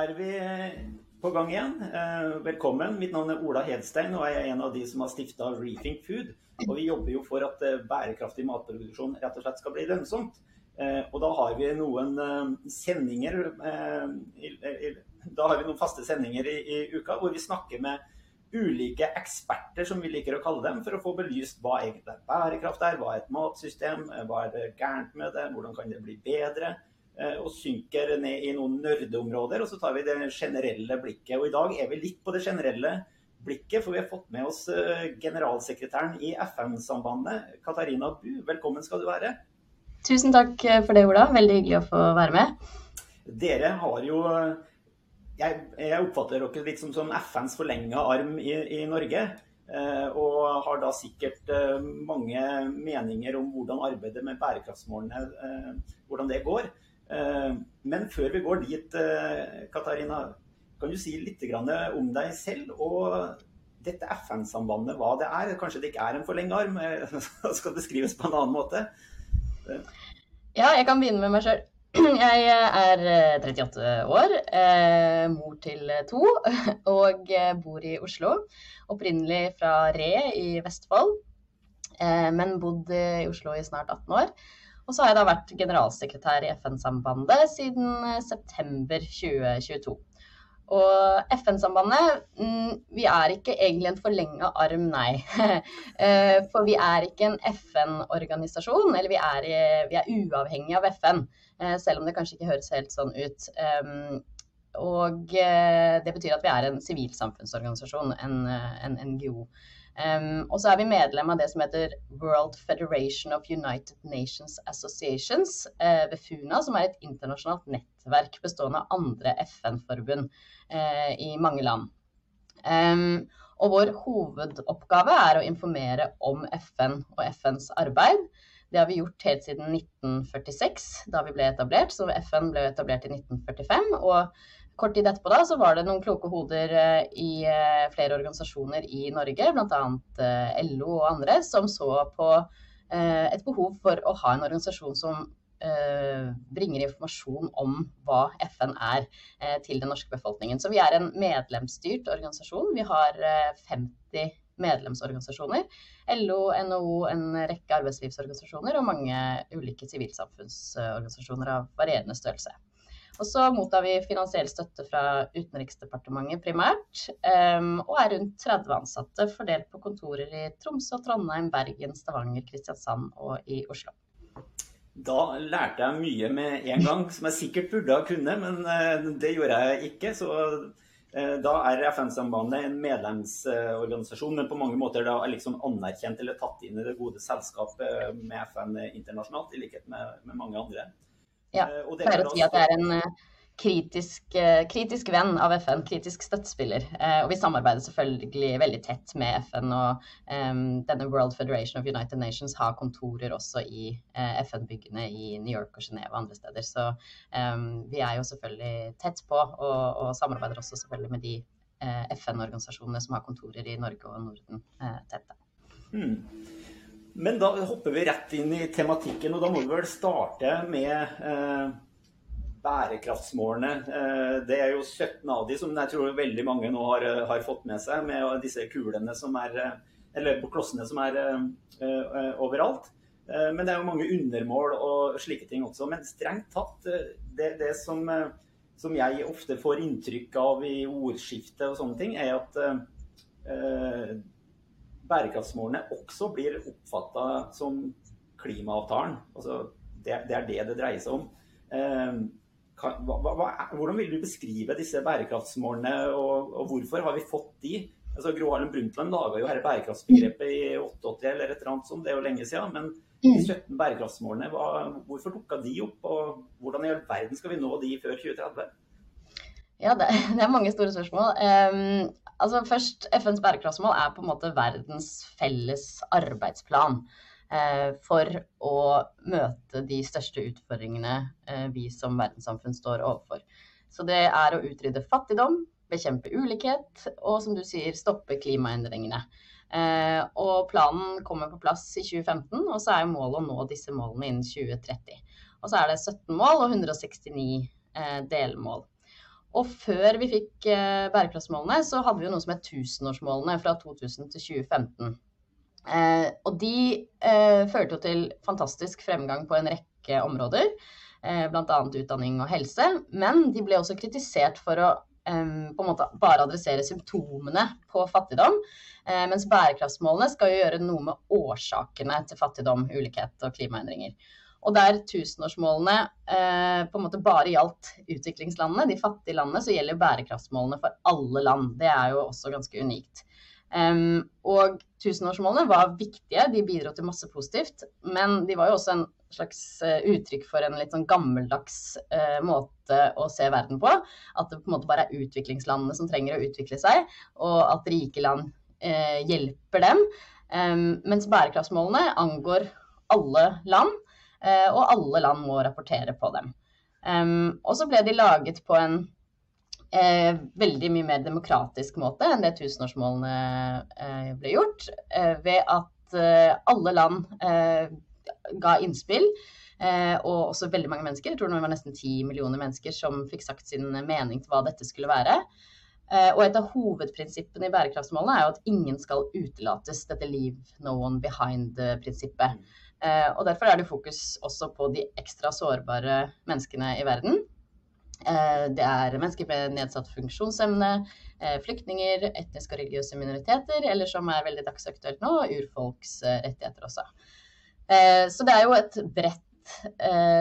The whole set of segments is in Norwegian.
er vi på gang igjen. Eh, velkommen. Mitt navn er Ola Hedstein, og jeg er en av de som har stifta Rethink Food. Og vi jobber jo for at eh, bærekraftig matproduksjon rett og slett skal bli lønnsomt. Eh, og da har vi noen sendinger Da har vi noen faste sendinger i, i uka hvor vi snakker med ulike eksperter, som vi liker å kalle dem, for å få belyst hva egentlig bærekraft er, hva er et matsystem, hva er det gærent med det, hvordan kan det bli bedre. Eh, og synker ned i noen nerdeområder. Og så tar vi det generelle blikket. Og i dag er vi litt på det generelle blikket, for vi har fått med oss eh, generalsekretæren i FN-sambandet, Katarina Bu. Velkommen skal du være. Tusen takk for det, Ola. Veldig hyggelig å få være med. Dere har jo Jeg, jeg oppfatter dere litt som FNs forlenga arm i, i Norge. Eh, og har da sikkert mange meninger om hvordan arbeidet med bærekraftsmålene hvordan det går. Eh, men før vi går dit, eh, Katarina, kan du si litt om deg selv og dette FN-sambandet, hva det er? Kanskje det ikke er en forlenget arm? Det skal beskrives på en annen måte? Ja, jeg kan begynne med meg sjøl. Jeg er 38 eh, år, mor til to, og bor i Oslo. Opprinnelig fra Re i Vestfold, men bodd i Oslo i snart 18 år. Og så har jeg da vært generalsekretær i FN-sambandet siden eh, september 2022. Og FN-sambandet, mm, vi er ikke egentlig en forlenga arm, nei. Eh, for vi er ikke en FN-organisasjon, eller vi er, vi er, uavhengig av FN. Eh, selv om det kanskje ikke høres helt sånn ut. Og det betyr at vi er en sivilsamfunnsorganisasjon, en, en NGO. Um, og så er vi medlem av det som heter World Federation of United Nations Associations uh, ved FUNA, som er et internasjonalt nettverk bestående av andre FN-forbund uh, i mange land. Um, og vår hovedoppgave er å informere om FN og FNs arbeid. Det har vi gjort helt siden 1946, da vi ble etablert. Så FN ble etablert i 1945. og Kort tid etterpå da, så var det noen kloke hoder eh, i eh, flere organisasjoner i Norge, bl.a. Eh, LO og andre, som så på et behov for å ha en organisasjon som bringer informasjon om hva FN er til den norske befolkningen. Så vi er en medlemsstyrt organisasjon. Vi har 50 medlemsorganisasjoner. LO, NHO, en rekke arbeidslivsorganisasjoner og mange ulike sivilsamfunnsorganisasjoner av varierende størrelse. Og så mottar vi finansiell støtte fra Utenriksdepartementet primært, um, og er rundt 30 ansatte fordelt på kontorer i Tromsø, Trondheim, Bergen, Stavanger, Kristiansand og i Oslo. Da lærte jeg mye med en gang, som jeg sikkert burde ha kunnet, men eh, det gjorde jeg ikke. Så da er FN-sambandet en medlemsorganisasjon, men på mange måter da liksom anerkjent eller tatt inn i det gode selskapet med FN internasjonalt, i likhet med, med mange andre. Ja, det er pleier å si at det er en eh, kritisk, eh, kritisk, venn av FN, kritisk støttespiller. og vi samarbeider selvfølgelig veldig tett med FN. Og um, denne World Federation of United Nations har kontorer også i uh, FN-byggene i New York og Genéve og andre steder. Så um, vi er jo selvfølgelig tett på, og, og samarbeider også selvfølgelig med de uh, FN-organisasjonene som har kontorer i Norge og Norden uh, tette. Hmm. Men da hopper vi rett inn i tematikken, og da må vi vel starte med eh, bærekraftsmålene. Eh, det er jo 17 av de som jeg tror veldig mange nå har, eh, har fått med seg, med disse kulene som er eh, Eller klossene som er eh, eh, overalt. men det er jo mange undermål og slike ting også. Men strengt tatt, det, det som, som, jeg ofte får inntrykk av i ordskiftet og sånne ting, er at bærekraftsmålene også blir oppfatta som klimaavtalen. Altså, det, det, er det det dreier seg om. Eh, hva, hva, hvordan vil du beskrive disse bærekraftsmålene, og, og hvorfor har vi fått de? Altså, Gro Harlem Brundtland laga jo dette bærekraftsbegrepet i 88 eller et eller annet sånt, det er jo lenge siden. Men de 17 mm. bærekraftsmålene, hva, hvorfor dukka de opp? Og hvordan i all verden skal vi nå de før 2030? Ja, det, det er mange store spørsmål. Um, Altså først, FNs bærekraftsmål er på en måte verdens felles arbeidsplan for å møte de største utfordringene eh, vi som verdenssamfunn står overfor. Så det er å utrydde fattigdom, bekjempe ulikhet og som du sier, stoppe klimaendringene. Eh, og planen kommer på plass i 2015, og så er målet å nå disse målene innen 2030. Og så er det 17 mål og 169 delmål. Og før vi fikk eh, bærekraftsmålene, så hadde vi noe som het tusenårsmålene fra 2000 til 2015. Eh, og de eh, førte jo til fantastisk fremgang på en rekke områder, eh, bl.a. utdanning og helse. Men de ble også kritisert for å på en måte bare adressere symptomene på fattigdom. Eh, mens bærekraftsmålene skal jo gjøre noe med årsakene til fattigdom, ulikhet og klimaendringer. Og der tusenårsmålene eh, på en måte bare gjaldt utviklingslandene, de fattige landene, så gjelder bærekraftsmålene for alle land. Det er jo også ganske unikt. Um, og tusenårsmålene var viktige, de bidro til masse positivt. Men de var jo også en slags uh, uttrykk for en litt sånn gammeldags uh, måte å se verden på. At det på en måte bare er utviklingslandene som trenger å utvikle seg, og at rike land uh, hjelper dem. Um, mens bærekraftsmålene angår alle land. uh, og alle land må rapportere på dem. og så ble de laget på en eh, veldig mye mer demokratisk måte enn det tusenårsmålene eh, ble gjort, ved at alle land ga innspill. og også veldig mange mennesker, jeg tror det var nesten ti millioner mennesker som fikk sagt sin mening til hva dette skulle være. og et av hovedprinsippene i bærekraftsmålene er jo at ingen skal utelates, dette 'leave no one behind'-prinsippet. Eh, og Derfor er det fokus også på de ekstra sårbare menneskene i verden. Eh, det er mennesker med nedsatt funksjonsevne, eh, flyktninger, etniske og religiøse minoriteter, eller som er veldig dagsaktuelt nå, urfolks rettigheter også. Så det er jo et bredt,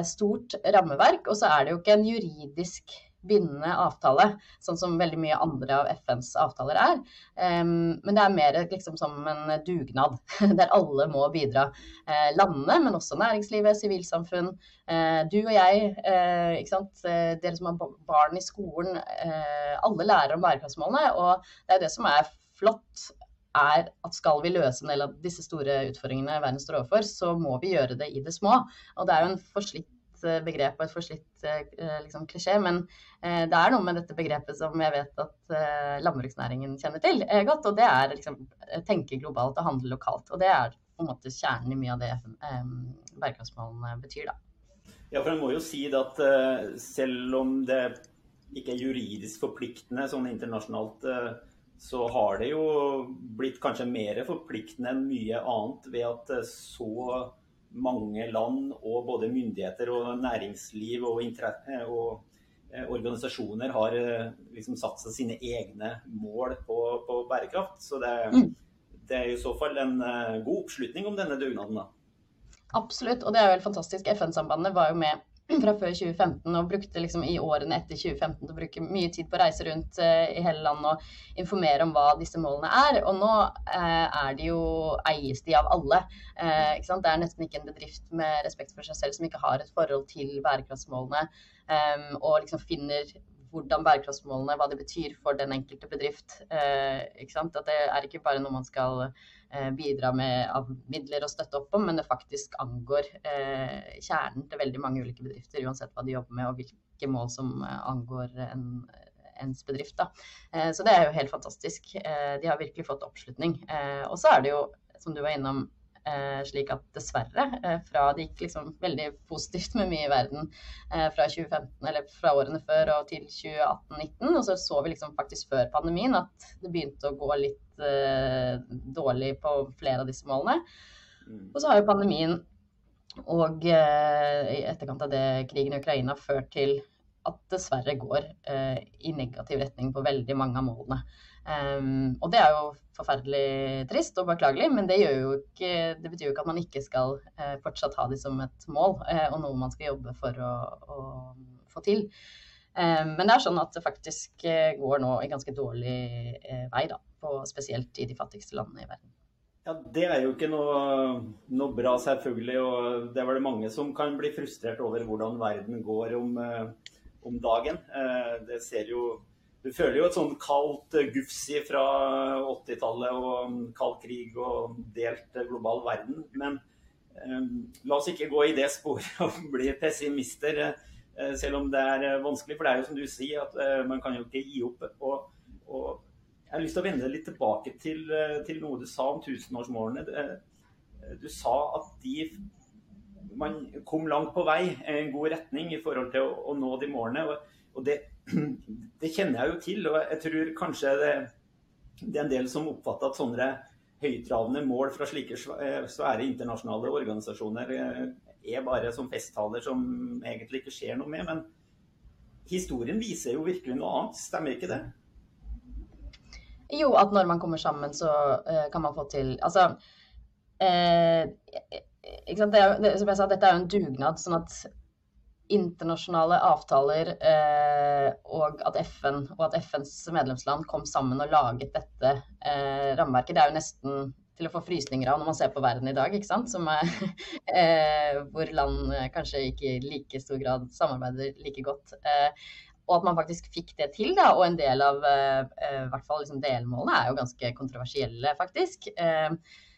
stort rammeverk, og så er det jo ikke en juridisk bindende avtale, sånn som veldig mye andre av FNs avtaler er. Men det er mer liksom som en dugnad, der alle må bidra. Uh, landene, men også næringslivet, sivilsamfunn. Uh, du og jeg, uh, ikke sant? dere som har barn i skolen. alle lærer om bærekraftsmålene. Og det er det som er flott er at skal vi løse en del av disse store utfordringene verden står overfor, så må vi gjøre det i det små. Og det er jo en forslitt Eh, begrep og et forslitt eh, liksom, klisjé, men eh, det er noe med dette begrepet som jeg vet at landbruksnæringen kjenner til godt, og det er liksom tenke globalt og handle lokalt. Og det er på en måte kjernen i mye av det bærekraftsmålene betyr, da. Ja, for en må jo si at selv om det ikke er juridisk forpliktende sånn internasjonalt, så har det jo blitt kanskje mer forpliktende enn mye annet ved at så mange land og både myndigheter og næringsliv og, eh, og eh, organisasjoner har eh, liksom satt seg sine egne mål på, på bærekraft. Så det, mm. det, er i så fall en god oppslutning om denne dugnaden. da. Absolutt, og det er jo helt fantastisk. FN-sambandet var jo med fra før 2015 og brukte liksom i årene etter 2015 til å bruke mye tid på å reise rundt uh, i hele landet og informere om hva disse målene er. Og nå uh, er de jo, eies de av alle. Uh, det er nesten ikke en bedrift med respekt for seg selv som ikke har et forhold til bærekraftsmålene um, og liksom finner hvordan bærekraftsmålene, hva det betyr for den enkelte bedrift. At det er ikke bare noe man skal Eh, bidra med av midler og støtte opp om, men det faktisk angår eh, kjernen til veldig mange ulike bedrifter, uansett hva de jobber med og hvilke mål som eh, angår en, ens bedrift. Da. Så det er jo helt fantastisk. De har virkelig fått oppslutning. Og så er det jo, som du var innom, Eh, slik at dessverre, eh, fra det gikk liksom veldig positivt med mye i verden eh, fra 2015, eller fra årene før og til 2018-2019, og så så vi liksom faktisk før pandemien at det begynte å gå litt eh, dårlig på flere av disse målene. Mm. Og så har jo pandemien og eh, i etterkant av det krigen i Ukraina ført til at dessverre går eh, i negativ retning på veldig mange av målene. Um, og det er jo forferdelig trist og beklagelig, men det, ikke, det betyr jo ikke at man ikke skal uh, fortsatt ha de som et mål, uh, og noe man skal jobbe for å, å få til. Um, men det er sånn at det faktisk uh, går nå i ganske dårlig vei, da, på, spesielt i de fattigste landene i verden. Ja, Det er jo ikke noe, noe, bra, selvfølgelig. og Det er vel mange som kan bli frustrert over hvordan verden går om, om dagen. Det ser jo du føler jo et sånn kaldt eh, gufsi fra 80-tallet og kald krig og delt eh, global verden. Men eh, la oss ikke gå i det sporet og bli pessimister, eh, selv om det er eh, vanskelig. For det er jo som du sier, at eh, man kan jo ikke gi opp. Og, og, jeg har lyst til å vende litt tilbake til, til noe du sa om tusenårsmålene. Du sa at de man kom langt på vei, en god retning i forhold til å, å nå de målene. Og, og det det, kjenner jeg jo til. Og jeg tror kanskje det, det er en del som oppfatter at sånne høytravende mål fra slike svære internasjonale organisasjoner er bare som festtaler som egentlig ikke skjer noe med. Men historien viser jo virkelig noe annet, stemmer ikke det? Jo, at når man kommer sammen, så uh, kan man få til Altså uh, ikke sant? Det er, som jeg sa, dette er jo en dugnad. sånn at internasjonale avtaler eh, og at FN og at FNs medlemsland kom sammen og laget dette rammeverket, det er jo nesten til å få frysninger av når man ser på verden i dag, ikke sant? Er, eh, hvor land eh, kanskje ikke i like stor grad samarbeider like godt. Eh, og at man faktisk fikk det til, da. Og en del av eh, eh hvert fall liksom delmålene er jo ganske kontroversielle, faktisk. Eh,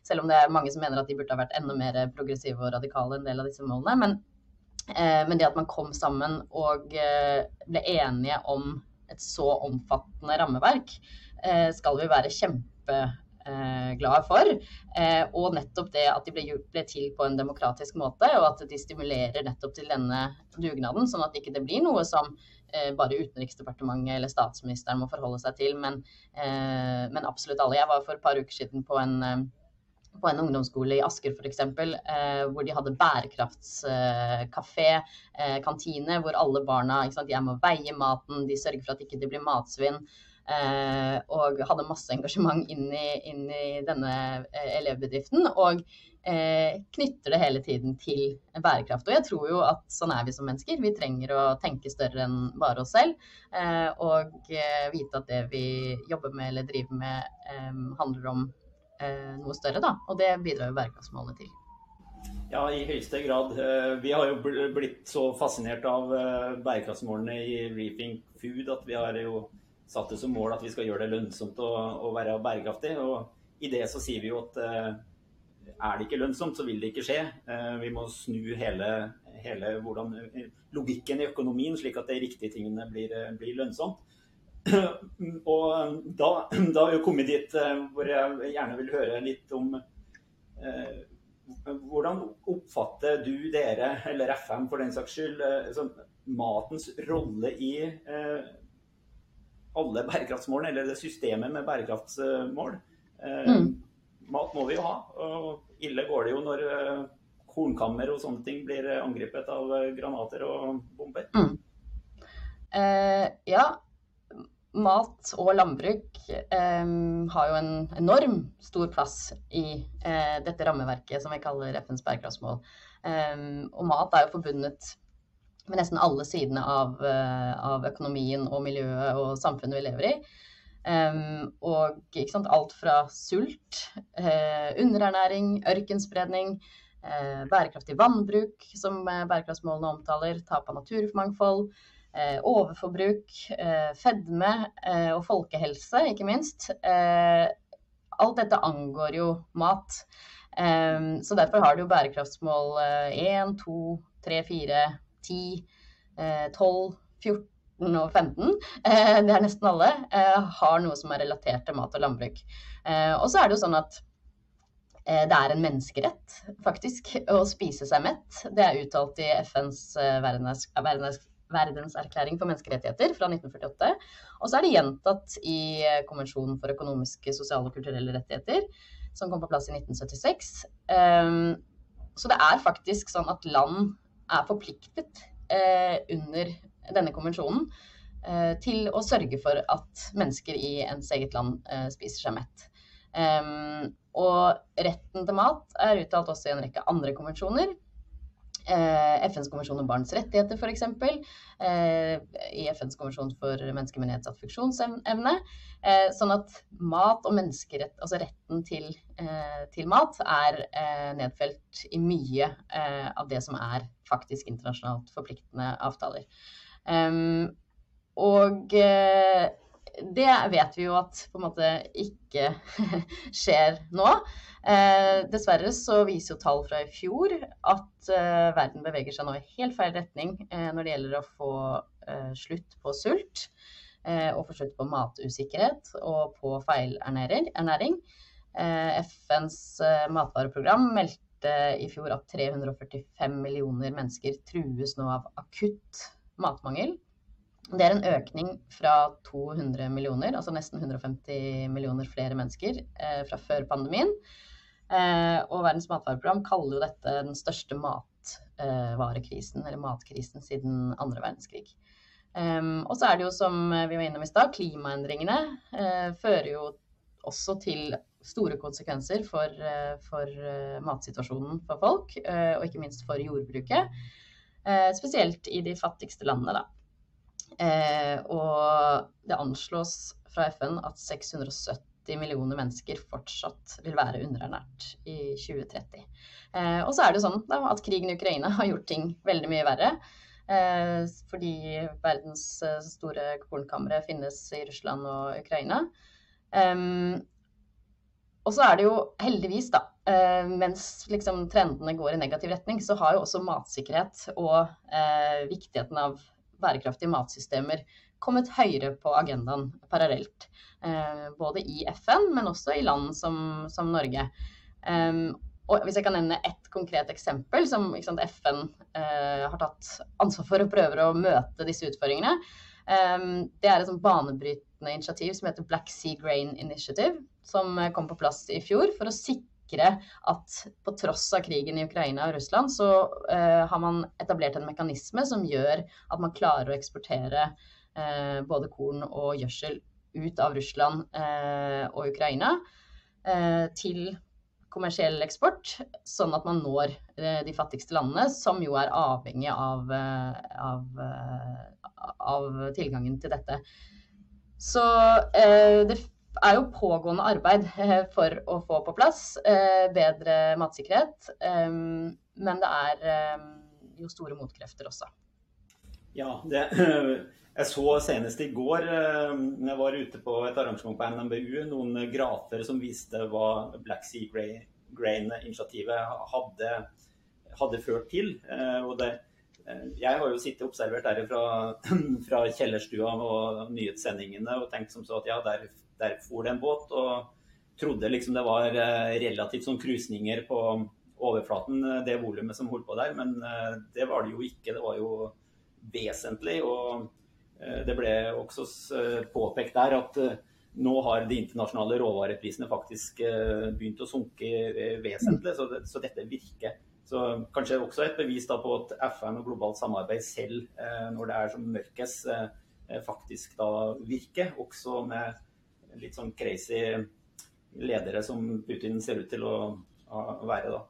selv om det er mange som mener at de burde ha vært enda mer progressive og radikale, en del av disse målene. Men, men det at man kom sammen og ble enige om et så omfattende rammeverk, skal vi være kjempe Eh, for. Eh, og nettopp det at de ble, til på en demokratisk måte, og at de stimulerer nettopp til denne dugnaden, sånn at ikke det blir noe som eh, bare Utenriksdepartementet eller statsministeren må forholde seg til, men, men absolutt alle. Jeg var for et par uker siden på en på en ungdomsskole i Asker f.eks., eh, hvor de hadde bærekraftskafé, eh, kantine, hvor alle barna sant, de er med å veie maten, de sørger for at det ikke blir matsvinn. Eh, og hadde masse engasjement inn i, inn i denne eh, elevbedriften. Og eh, knytter det hele tiden til bærekraft. Og jeg tror jo at sånn er vi som mennesker. Vi trenger å tenke større enn bare oss selv. og vite at det vi jobber med eller driver med, handler om noe større. Da. Og det bidrar jo bærekraftsmålene til. Ja, i høyeste grad. Vi har jo blitt så fascinert av bærekraftsmålene i Reefing Food at vi har jo satt det som mål at vi skal gjøre det lønnsomt å, være bærekraftig. Og i det så sier vi jo at eh, er det ikke lønnsomt, så vil det ikke skje. Eh, vi må snu hele, hele hvordan, logikken i økonomien, slik at de riktige tingene blir, blir lønnsomt. Og da, da har vi kommet dit eh, hvor jeg gjerne vil høre litt om eh, hvordan oppfatter du dere, eller FM for den saks skyld, sånn, matens rolle i eh, alle bærekraftsmålene, eller det systemet med bærekraftsmål. Eh, mm. Mat må vi jo ha. og Ille går det jo når eh, kornkammer og sånne ting blir angrepet av granater og bomber. Mm. Eh, ja, mat og landbruk eh, har jo en enorm stor plass i eh, dette rammeverket som vi kaller FNs bærekraftsmål. og mat er jo forbundet med nesten alle sidene av, eh, av, økonomien og miljøet og samfunnet vi lever i. Um, og sant, alt fra sult, uh, underernæring, ørkenspredning, bærekraftig vannbruk, som bærekraftsmålene omtaler, tap av naturmangfold, overforbruk, fedme og folkehelse, ikke minst. alt dette angår jo mat. Så derfor har du jo bærekraftsmål 1, 2, 3, 4 10, 12, 14 og 15, eh, det er nesten alle, eh, har noe som er relatert til mat og landbruk. Eh, og så er det jo sånn at det er en menneskerett, faktisk, å spise seg mett. Det er uttalt i FNs verdens, verdens, verdenserklæring for menneskerettigheter fra 1948. Og så er det gjentatt i konvensjonen for økonomiske, sosiale og kulturelle rettigheter, som kom på plass i 1976. Så det er faktisk sånn at land er forpliktet eh, under denne konvensjonen eh, til å sørge for at mennesker i ens eget land eh, spiser seg mett. Um, og retten til mat er uttalt også i en rekke andre konvensjoner. Eh, FNs konvensjon om barns rettigheter, f.eks. Eh, I FNs konvensjon for mennesker med nedsatt funksjonsevne. Eh, sånn at mat og menneskerett, altså retten til, til mat, er nedfelt i mye av det som er faktisk internasjonalt forpliktende avtaler. Um, og det vet vi jo at på en måte ikke skjer nå. Eh, dessverre så viser jo tall fra i fjor at eh, verden beveger seg nå i helt feil retning eh, når det gjelder å få eh, slutt på sult, eh, og få slutt på matusikkerhet og på feilernæring. FNs matvareprogram meldte i fjor at 345 millioner mennesker trues nå av akutt matmangel. Det er en økning fra 200 millioner, altså nesten 150 millioner flere mennesker eh, fra før pandemien. Eh, og Verdens matvareprogram kaller jo dette den største matvarekrisen, eller matkrisen, siden andre verdenskrig. Um, og så er det jo, som vi var innom i stad, klimaendringene eh, fører jo også til store konsekvenser for, uh, for uh, matsituasjonen for folk, og ikke minst for jordbruket. spesielt i de fattigste landene, da. Og det anslås fra FN at 670 millioner mennesker fortsatt vil være underernært i 2030. og så er det sånn da, at krigen i Ukraina har gjort ting veldig mye verre. Eh, fordi verdens eh, store kornkamre finnes i Russland og Ukraina. og så er det jo heldigvis, da, eh, mens liksom trendene går i negativ retning, så har jo også matsikkerhet og viktigheten av bærekraftige matsystemer kommet høyere på agendaen parallelt. både i FN, men også i land som, som Norge. Og hvis jeg kan nevne ett konkret eksempel som sant, FN eh, har tatt ansvar for og prøver å møte disse utfordringene, um, det er et banebrytende initiativ som heter Black Sea Grain Initiative, som eh, kom på plass i fjor for å sikre at på tross av krigen i Ukraina og Russland, så uh, har man etablert en mekanisme som gjør at man klarer å eksportere uh, både korn og gjødsel ut av Russland uh, og Ukraina til kommersiell eksport, sånn at man når eh, de fattigste landene, som jo er avhengig av, eh, av, eh, av tilgangen til dette. Så det er jo pågående arbeid for å få på plass bedre matsikkerhet. Men det er jo store motkrefter også. Ja, det, jeg så senest i går når jeg var ute på et arrangement på NMBU, noen grafer som viste hva Black Sea Grain-initiativet hadde, hadde, ført til. Og det, jeg har jo sittet og observert der fra, fra kjellerstua og nyhetssendingene og tenkt som så at ja, der, der for det en båt. Og trodde liksom det var relativt sånn krusninger på overflaten, det volumet som holdt på der. Men det var det jo ikke. Det var jo vesentlig. Og eh, det ble også eh, påpekt der at eh, nå har de internasjonale råvareprisene faktisk begynt å sunke vesentlig, så, det, så dette virker. Så kanskje også et bevis på at FN og globalt samarbeid selv, når det er som mørkest, faktisk da virker. Også med litt sånn crazy ledere som Putin ser ut til å være da.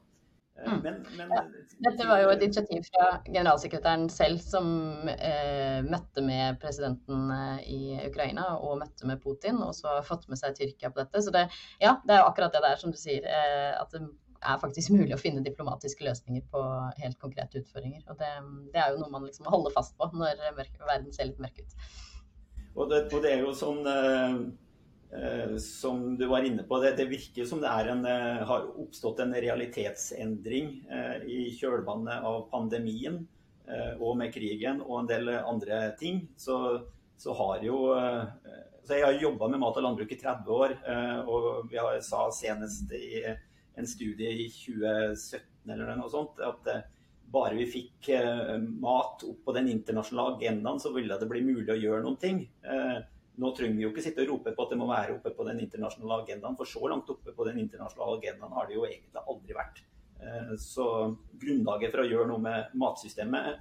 Mm. Men, men, ja. Dette var jo et initiativ fra generalsekretæren selv, som eh, møtte med presidenten eh, i Ukraina og møtte med Putin, og så har fått med seg Tyrkia på dette. Så det, ja, det er jo akkurat det der som du sier, eh, at det er faktisk mulig å finne diplomatiske løsninger på helt konkrete utfordringer. Og det, det er jo noe man liksom holder fast på når verden ser litt mørk ut. Og det, og det er jo sånn eh, Eh, som du var inne på, det, det virker som det en, eh, har oppstått en realitetsendring eh, i kjølvannet av pandemien og med krigen og en del andre ting. Så, så har jo så Jeg har jobba med mat og landbruk i 30 år, og vi har, sa senest i en studie i 2017 eller noe sånt at bare vi fikk mat opp på den internasjonale agendaen, så ville det bli mulig å gjøre noen ting. Nå trenger vi jo ikke sitte og rope på at det må være oppe på den internasjonale agendaen, for så langt oppe på den internasjonale agendaen har det jo egentlig aldri vært. Eh, så grunnlaget for å gjøre noe med matsystemet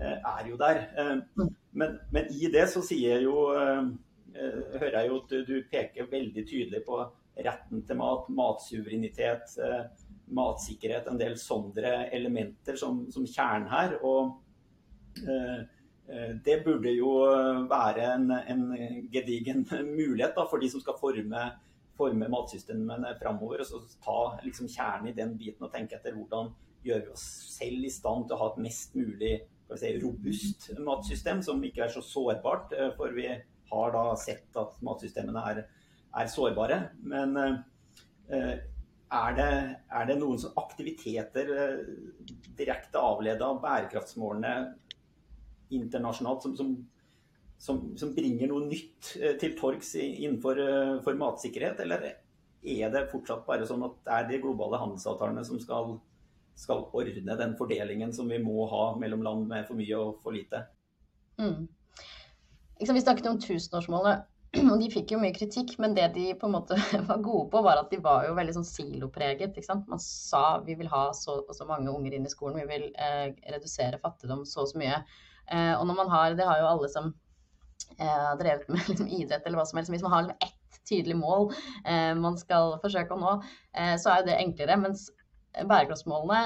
eh, er jo der. Eh, men, men i det så sier jeg jo hører jeg jo at du peker veldig tydelig på retten til mat, matsuverenitet, matsikkerhet, en del sånne elementer som, som kjernen her. og det burde jo være en, en gedigen mulighet da, for de som skal forme, forme matsystemene framover. Og ta liksom, kjernen i den biten og tenke etter hvordan gjør vi oss selv i stand til å ha et mest mulig si, robust matsystem, som ikke er så sårbart. Eh, for vi har da sett at matsystemene er, er sårbare. Men eh, er det, er det, noen aktiviteter direkte avledet av bærekraftsmålene internasjonalt som, som, som, som, bringer noe nytt eh, til torgs innenfor eh, matsikkerhet? Eller er det fortsatt bare sånn at det er de globale handelsavtalene som skal, skal ordne den fordelingen som vi må ha mellom land med for mye og for lite? Mm. liksom, Vi snakket om tusenårsmålene. Og de fikk jo mye kritikk, men det de på en måte var gode på, var at de var jo veldig sånn silopreget. Man sa vi vil ha så og så mange unger inn i skolen, vi vil eh, redusere fattigdom så og så mye. Eh, og når man har, det har jo alle som eh, har drevet med liksom, idrett eller hva som helst, hvis man har liksom, ett tydelig mål eh, man skal forsøke å nå, så er jo det enklere. Mens bærekraftsmålene,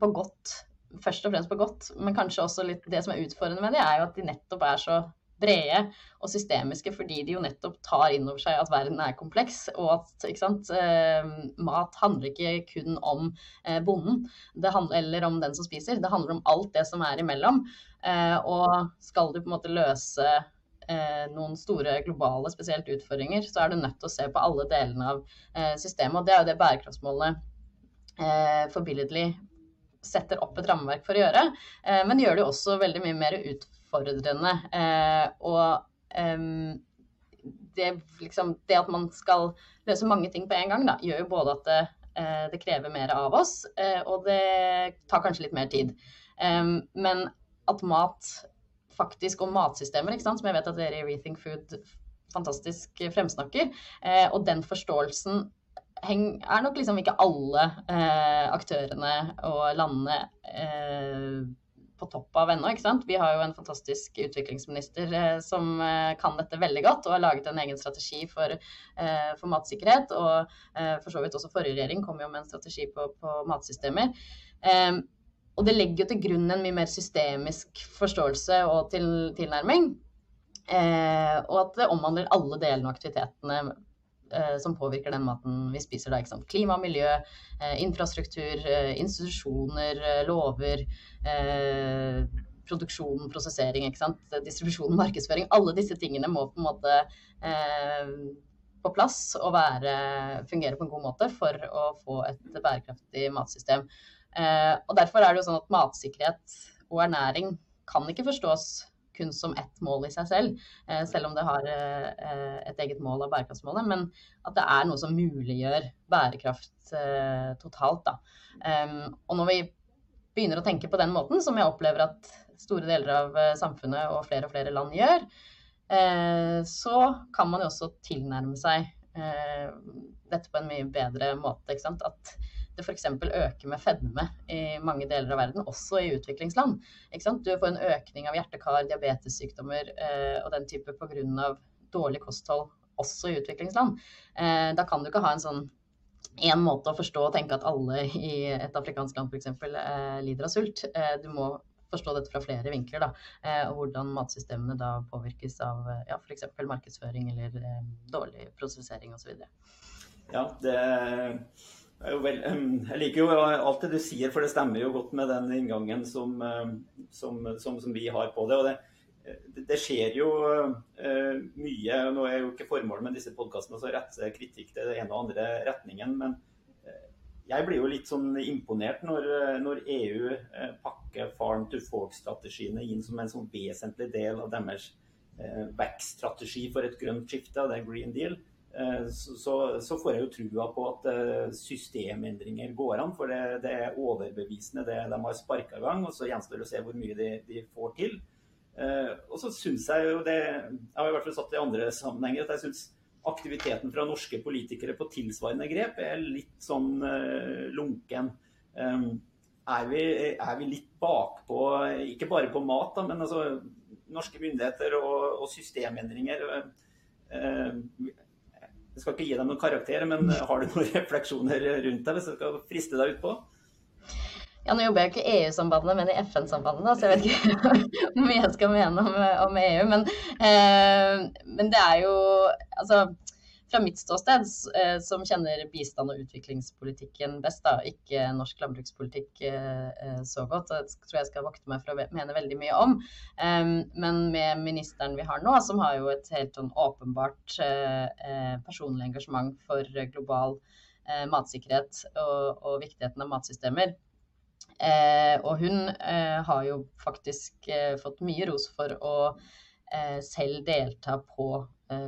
på godt først og fremst på godt, men kanskje også litt det som er utfordrende med det, er jo at de nettopp er så brede og systemiske fordi de jo nettopp tar inn over seg at verden er kompleks, og at sant, eh, mat handler ikke kun om eh, bonden handler, eller om den som spiser, det handler om alt det som er imellom. Eh, og skal du på en måte løse noen store globale spesielt utfordringer, så er du nødt til å se på alle delene av systemet. Og det er jo det bærekraftsmålet eh, forbilledlig setter opp et rammeverk for å gjøre. men gjør det jo også veldig mye mer utfordrende utfordrende. Eh, og det, liksom, det, at man skal løse mange ting på en gang, da, gjør jo både at det, eh, det krever mer av oss, eh, og det tar kanskje litt mer tid. men at mat faktisk, og matsystemer, som jeg vet at dere i Rethink Food fantastisk fremsnakker, og den forståelsen er nok liksom ikke alle aktørene og landene på topp av ennå. Vi har jo en fantastisk utviklingsminister eh, som eh, kan dette veldig godt, og har laget en egen strategi for, eh, for matsikkerhet. Og for så vidt også forrige regjering kom jo med en strategi på, på matsystemer. Og det legger jo til grunn en mye mer systemisk forståelse og til, tilnærming. Eh, og at det omhandler alle delene av aktivitetene som påvirker den maten vi spiser. Da, Klima, miljø, eh, infrastruktur, eh, institusjoner, lover, produksjon, prosessering, distribusjon, markedsføring. Alle disse tingene må på en måte på plass og være, fungere på en god måte for å få et bærekraftig matsystem. og Derfor er det jo sånn at matsikkerhet og ernæring kan ikke forstås kun som ett mål i seg selv, eh, selv om det har eh, et eget mål av bærekraftsmålet. Men at det er noe som muliggjør bærekraft eh, totalt. Da. Og når vi begynner å tenke på den måten, som jeg opplever at store deler av samfunnet og flere og flere land gjør, så kan man jo også tilnærme seg dette på en mye bedre måte. At det f.eks. øker med fedme i mange deler av verden, også i utviklingsland. Du får en økning av hjertekar, diabetessykdommer eh, og den type pga. dårlig kosthold også i utviklingsland. Eh, da kan du ikke ha en sånn én måte å forstå og tenke at alle i et afrikansk land f.eks. Eh, lider av sult. Eh, du må forstå dette fra flere vinkler, da, eh, og hvordan matsystemene da påvirkes av ja, f.eks. markedsføring eller eh, dårlig prosessering osv. Ja, det Vel, jeg liker jo alt det du sier, for det stemmer jo godt med den inngangen som, som, som, som vi har på det. og det, det skjer jo uh, mye. Nå er jo ikke formålet med disse podkastene å rette kritikk til den ene og andre retningen, men jeg blir jo litt sånn imponert når, når EU pakker farm to fork-strategiene inn som en sånn vesentlig del av deres vekststrategi for et grønt skifte, og det er Green Deal. Eh, så, så, får jeg jo trua på at eh, systemendringer går an. For det, det er overbevisende det de har sparka i gang. Og så gjenstår det å se hvor mye de, de får til. Uh, og så syns jeg jo det Jeg har i hvert fall satt det i andre sammenhenger at jeg syns aktiviteten fra norske politikere på tilsvarende grep er litt sånn lunken. Er vi, er vi litt bakpå, ikke bare på mat, da, men altså norske myndigheter og, og systemendringer jeg skal ikke gi deg noen karakter, men eh, har du noen refleksjoner rundt deg hvis jeg skal friste deg utpå? Ja, nå jobber jeg ikke i EU-sambandet, men i FN-sambandet, så jeg vet ikke hvor mye jeg skal mene om, om EU. Men, eh, men, det er jo Altså, fra mitt ståsted, eh, som kjenner bistand- og utviklingspolitikken best, da, ikke norsk landbrukspolitikk eh, eh, så godt, det tror jeg skal vokte meg for å mene veldig mye om. Men med ministeren vi har nå, som har jo et helt sånn åpenbart personlig engasjement for global matsikkerhet og, viktigheten av matsystemer, Eh, og hun eh, har jo faktisk eh, fått mye ros for å selv delta på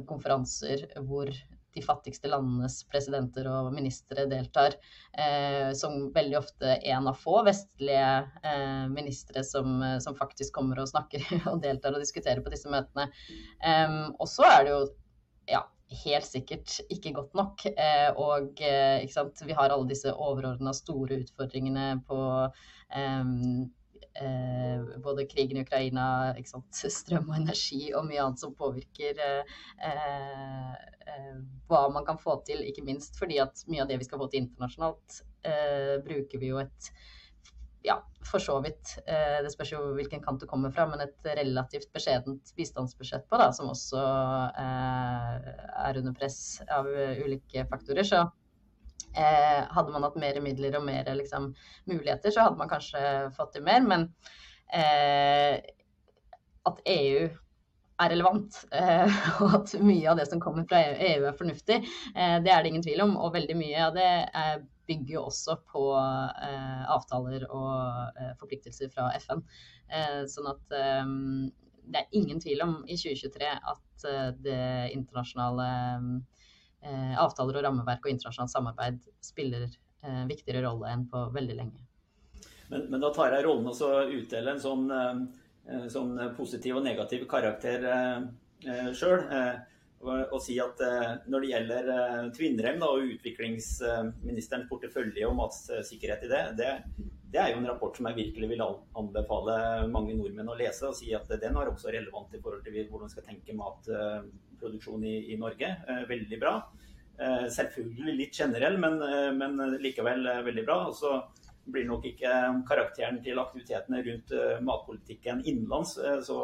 konferanser hvor de fattigste landenes presidenter og ministre deltar, eh, som veldig ofte en av få vestlige eh, ministre som, som, faktisk kommer og snakker og deltar og diskuterer på disse møtene. Eh, og så er det jo ja, helt sikkert ikke godt nok. Eh, og eh, vi har alle disse overordna store utfordringene på eh, både krigen i Ukraina, strøm og energi og mye annet som påvirker eh, eh, hva man kan få til, ikke minst fordi at mye av det vi skal få til internasjonalt, eh, bruker vi jo et ja, for så vidt. Eh, det spørs jo hvilken kant du kommer fra, men et relativt beskjedent bistandsbudsjett på, da, som også eh, er under press av ulike faktorer. Så Eh, hadde man hatt mer midler og mer liksom, muligheter, så hadde man kanskje fått til mer. Men eh, at EU er relevant, eh, og at mye av det som kommer fra EU, er fornuftig, eh, det er det ingen tvil om. Og veldig mye av det bygger jo også på eh, avtaler og eh, forpliktelser fra FN. sånn at det er ingen tvil om i 2023 at det internasjonale Eh, avtaler og rammeverk og internasjonalt samarbeid spiller eh, viktigere rolle enn på veldig lenge. Men, men da tar jeg rollen å utdele en sånn, eh, sånn, positiv og negativ karakter eh, sjøl. og, si at når det gjelder Tvinnrem og utviklingsministerens portefølje og matsikkerhet i det, det, det, er jo en rapport som jeg virkelig vil anbefale mange nordmenn å lese. Og si at den er også relevant i forhold til hvordan vi skal tenke matproduksjon i, i Norge. Veldig bra. Eh, selvfølgelig litt generell, men, eh, men likevel eh, veldig bra. Og så blir nok ikke karakteren til aktivitetene rundt matpolitikken innenlands så,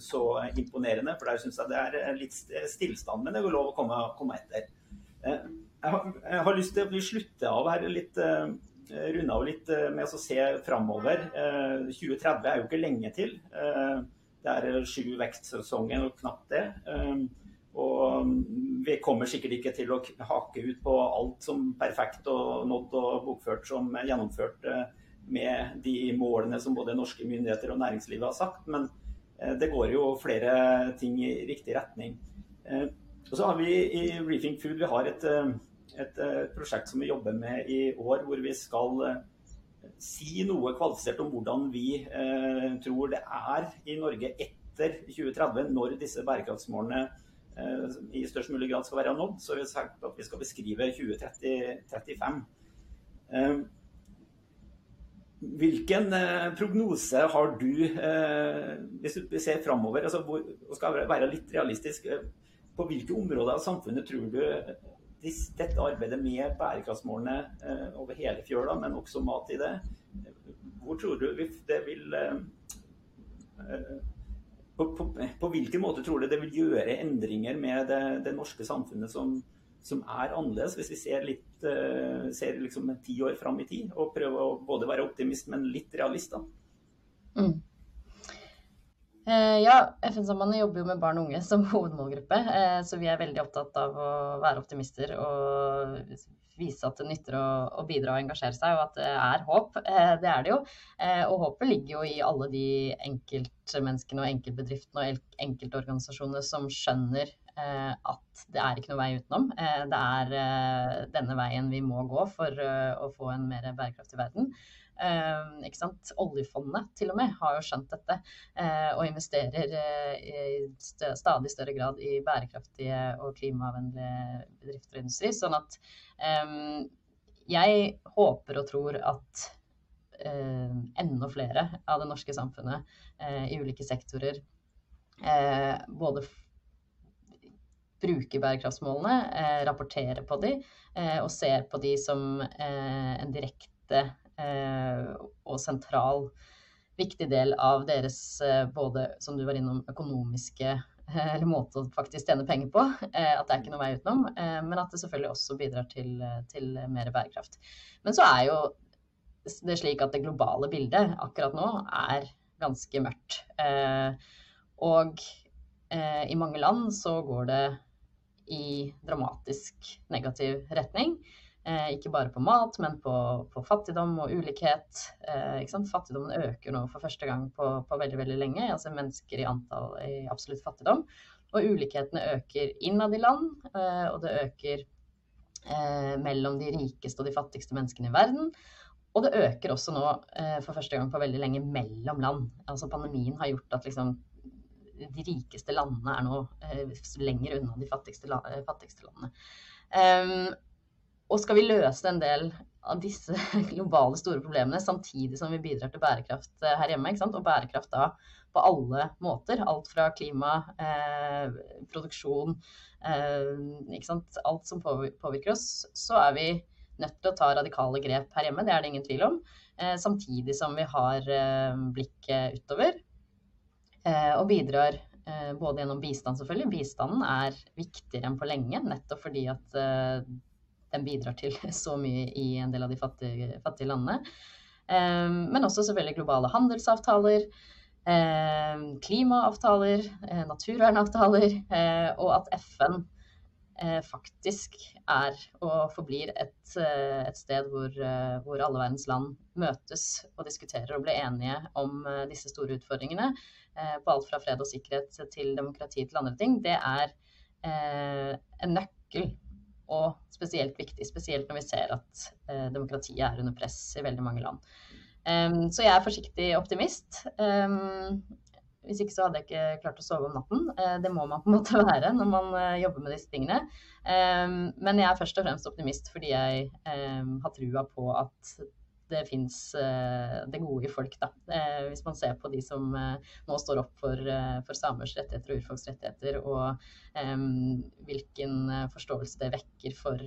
så, imponerende. For der syns jeg det er litt stillstand, men det går lov å komme, komme etter. Jeg har, jeg har, lyst til å slutte av her litt runde av litt med å se framover. 2030 er jo ikke lenge til. Det er sju vektsesonger, og knapt det. Og um, vi kommer sikkert ikke til å hake ut på alt som perfekt og nådd og bokført som gjennomført eh, med de målene som både norske myndigheter og næringslivet har sagt, men eh, det går jo flere ting i riktig retning. Eh, og så har vi i Reefing Food vi har et, et prosjekt som vi jobber med i år, hvor vi skal si noe kvalifisert om hvordan vi tror det er i Norge etter 2030, når disse bærekraftsmålene Eh, i størst mulig grad skal være nådd, så vi sagt at vi skal beskrive 2035. Eh, hvilken eh, prognose har du, hvis vi ser framover, altså og skal være litt realistisk, på hvilke områder av samfunnet tror du dette arbeidet med bærekraftsmålene over hele fjøla, men også mat i det, hvor tror du det vil på, på, på, hvilken måte tror du det vil gjøre endringer med det, det norske samfunnet som, som, er annerledes, hvis vi ser, litt, ser liksom ti år fram i tid, og prøver å både være optimist, men litt realist? da? Mm. Eh, ja, FN-sambandet jobber jo med barn og unge som hovedmålgruppe. Eh, så vi er veldig opptatt av å være optimister og vise at det nytter å, å, bidra og engasjere seg, og at det er håp. Eh, det er det jo. Og håpet ligger jo i alle de enkeltmenneskene og enkeltbedriftene og enkeltorganisasjonene som skjønner at det er ikke noe vei utenom. det er denne veien vi må gå for å få en mer bærekraftig verden. Uh, ikke sant? Oljefondet til og med har jo skjønt dette uh, og investerer uh, i stadig større grad i bærekraftige og klimavennlige bedrifter og industri. Sånn at um, jeg håper og tror at enda flere av det norske samfunnet i ulike sektorer både bruker bærekraftsmålene, rapporterer på de og ser på de som en direkte Eh, og sentral, viktig del av deres eh, både, som du var innom, økonomiske eh, eller måte å faktisk tjene penger på. At det er ikke noe vei utenom. Men at det selvfølgelig også bidrar til, til mer bærekraft. Men så er jo det slik at det globale bildet akkurat nå er ganske mørkt. Og i mange land så går det i dramatisk negativ retning. Eh, ikke bare på mat, men på, på fattigdom og ulikhet. Eh, Fattigdommen øker nå for første gang på, på veldig veldig lenge. altså Mennesker i antall i absolutt fattigdom. Og ulikhetene øker innad i land, og det øker mellom de rikeste og de fattigste menneskene i verden. Og det øker også nå for første gang på veldig lenge mellom land. Altså Pandemien har gjort at liksom, de rikeste landene er nå lenger unna de fattigste, fattigste landene. Um, og skal vi løse en del av disse globale store problemene samtidig som vi bidrar til bærekraft eh, her hjemme. Og bærekraft da på alle måter. Alt fra klima, eh, produksjon, eh, alt som påvirker oss. Så er vi nødt til å ta radikale grep her hjemme, det er det ingen tvil om. Eh, samtidig som vi har eh, blikket utover. Eh, og bidrar både gjennom bistand, selvfølgelig. Bistanden er viktigere enn på lenge, nettopp fordi at den bidrar til så mye i en del av de fattige, fattige landene. Ehm, men også selvfølgelig globale handelsavtaler, ehm, klimaavtaler, eh, naturvernavtaler, eh, og at FN eh, faktisk er og forblir et, et sted hvor, hvor, alle verdens land møtes og diskuterer og blir enige om disse store utfordringene, på alt fra fred og sikkerhet til demokrati til andre ting, det er en nøkkel og spesielt viktig, spesielt når vi ser at eh, demokratiet er under press i veldig mange land. Um, så jeg er forsiktig optimist. Um, hvis ikke så hadde jeg ikke klart å sove om natten. Uh, det må man på en måte være når man uh, jobber med disse tingene. Um, men jeg er først og fremst optimist fordi jeg har trua på at det fins eh, det gode i folk, da. Eh, hvis man ser på de som eh, nå står opp for, for samers rettigheter og urfolks rettigheter, og hvilken forståelse det vekker for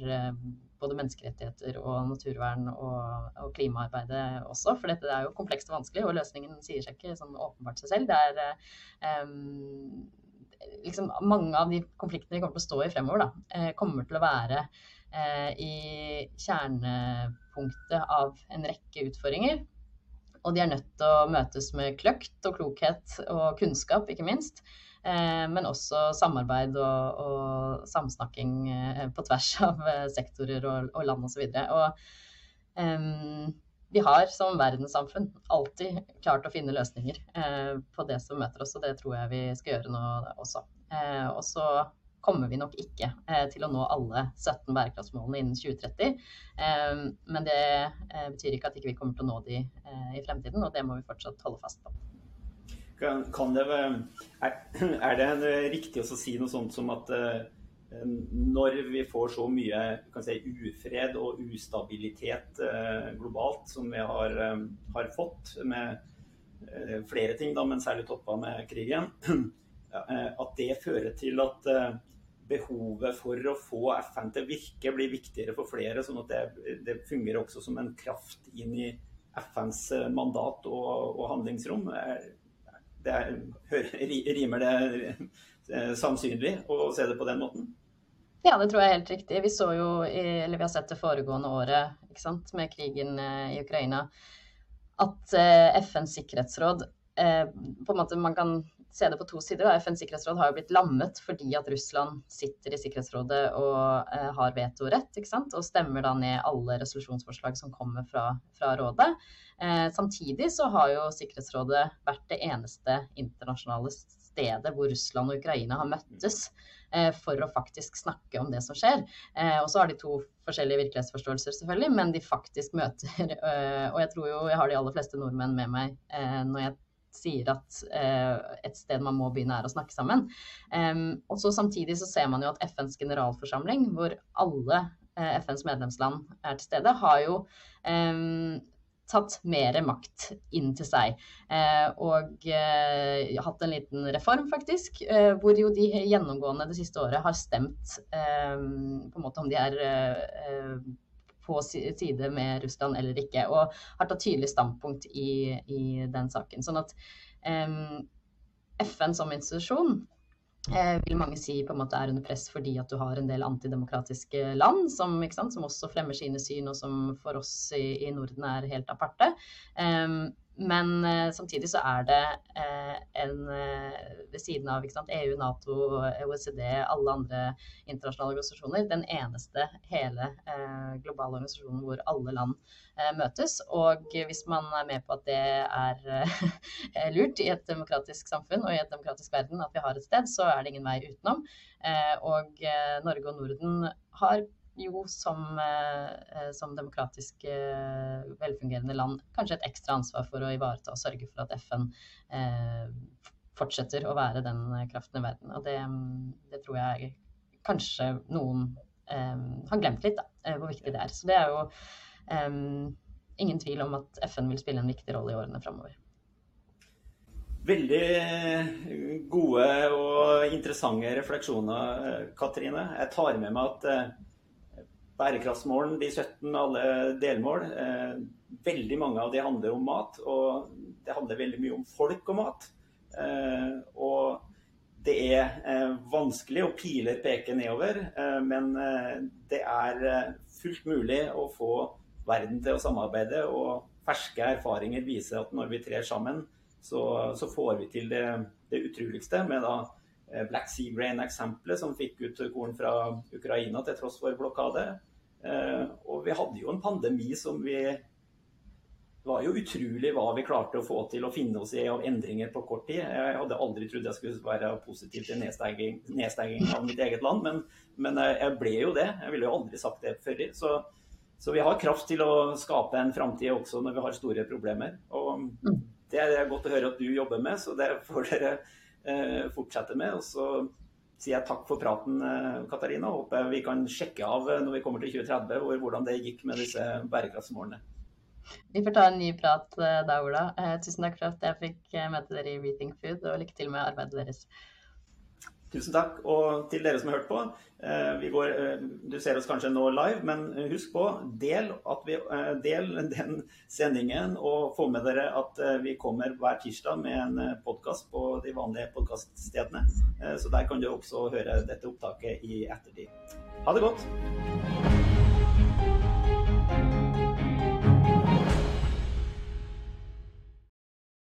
både menneskerettigheter og naturvern og, og klimaarbeidet også. For dette er jo komplekst og vanskelig, og løsningen sier seg ikke sånn åpenbart seg selv. Det er um, liksom mange av de konfliktene vi kommer til å stå i fremover, da, kommer til å være uh, i kjernepunktet av en rekke utfordringer. Og de er nødt til å møtes med kløkt og klokhet og kunnskap, ikke minst. Eh, men også samarbeid og, og samsnakking eh, på tvers av sektorer og, og land osv. Og um, vi har som verdenssamfunn alltid klart å finne løsninger eh, på det som møter oss, og det tror jeg vi skal gjøre nå også. Eh, og så kommer vi nok ikke eh, til å nå alle 17 bærekraftsmålene innen 2030. Eh, men det eh, betyr ikke at ikke vi ikke kommer til å nå de i fremtiden, og det må vi fortsatt holde fast på. Kan det, er det riktig å si noe sånt som at når vi får så mye si, ufred og ustabilitet globalt som vi har, har fått med flere ting, da, men særlig toppa med krigen, at det fører til at behovet for å få FN til å virke blir viktigere for flere, sånn at det, det fungerer også som en kraft inn i FNs eh, mandat og, og handlingsrom. Det er, rimer det eh, sannsynlig å se det på den måten? Ja, det tror jeg er helt riktig. Vi jo, vi har sett det foregående året sant, med krigen eh, i Ukraina, at FNs sikkerhetsråd på en måte man kan se det på to sider. FNs sikkerhetsråd har jo blitt lammet fordi at Russland sitter i Sikkerhetsrådet og eh, har vetorett, og stemmer da ned alle resolusjonsforslag som kommer fra, fra rådet. Eh, samtidig så har jo Sikkerhetsrådet vært det eneste internasjonale stedet hvor Russland og Ukraina har møttes eh, for å faktisk snakke om det som skjer. Eh, og så har de to forskjellige virkelighetsforståelser, selvfølgelig, men de faktisk møter. Eh, og jeg tror jo jeg har de aller fleste nordmenn med meg eh, når jeg sier at eh, et sted man må begynne, er å snakke sammen. Og så Samtidig så ser man jo at FNs generalforsamling, hvor alle eh, FNs medlemsland er til stede, har jo tatt mer makt inn til seg. Eh, og eh, hatt en liten reform, faktisk, eh, hvor jo de gjennomgående det siste året har stemt på en måte om de er på side med Russland eller ikke, og har tatt tydelig standpunkt i, i den saken. Sånn at um, FN som institusjon eh, vil mange si på en måte er under press fordi at du har en del antidemokratiske land som, sant, som også fremmer sine syn, og som for oss i, i Norden er helt aparte. Um, men eh, samtidig så er det eh, en uh, ved siden av sant, EU, Nato, OECD, alle andre internasjonale organisasjoner, den eneste hele globale organisasjonen hvor alle land møtes. Og hvis man er med på at det er lurt i et demokratisk samfunn og i et demokratisk verden at vi har et sted, så er det ingen vei utenom. og Norge og Norden har jo som, eh, som demokratisk eh, velfungerende land kanskje et ekstra ansvar for å ivareta og sørge for at FN eh, fortsetter å være den kraften i verden. Og det, det tror jeg kanskje noen har glemt litt, da, hvor viktig det er. Så det er jo um, ingen tvil om at FN vil spille en viktig rolle i årene framover. Veldig gode og interessante refleksjoner, Katrine. Jeg tar med meg at bærekraftsmålen, de 17 alle delmål. Eh, veldig mange av de handler om mat, og det handler veldig mye om folk og mat. Eh, og det er eh, vanskelig, og piler peker nedover, men det er fullt mulig å få verden til å samarbeide. Og ferske erfaringer viser at når vi trer sammen, så, så får vi til det, det utroligste. med da Black Sea Grain-eksempelet, som fikk ut korn fra Ukraina til tross for blokade. Eh, og vi hadde jo en pandemi som vi det var jo utrolig hva vi klarte å få til å finne oss i av endringer på kort tid. Jeg hadde aldri trodd jeg skulle være positiv til nedstenging, nedstenging av mitt eget land, men, men, jeg ble jo det. Jeg ville jo aldri sagt det før. Så, så vi har kraft til å skape en framtid også når vi har store problemer. Og det er godt å høre at du jobber med, så det får dere eh, fortsette med. Og så sier jeg takk for praten, eh, Katarina. Håper vi kan sjekke av eh, når vi kommer til 2030 hvor, hvordan det gikk med disse bærekraftsmålene. Vi får ta en ny prat eh, da, Ola. Tusen takk for at jeg fikk møte dere i Rethink Food, og lykke til med arbeidet deres. Tusen takk. Og til dere som har hørt på. Eh, går, eh, du ser oss kanskje nå live, men husk på, del, vi, eh, del den sendingen. Og få med dere at vi kommer hver tirsdag med en podkast på de vanlige podkaststedene. Så der kan du også høre dette opptaket i ettertid. Ha det godt.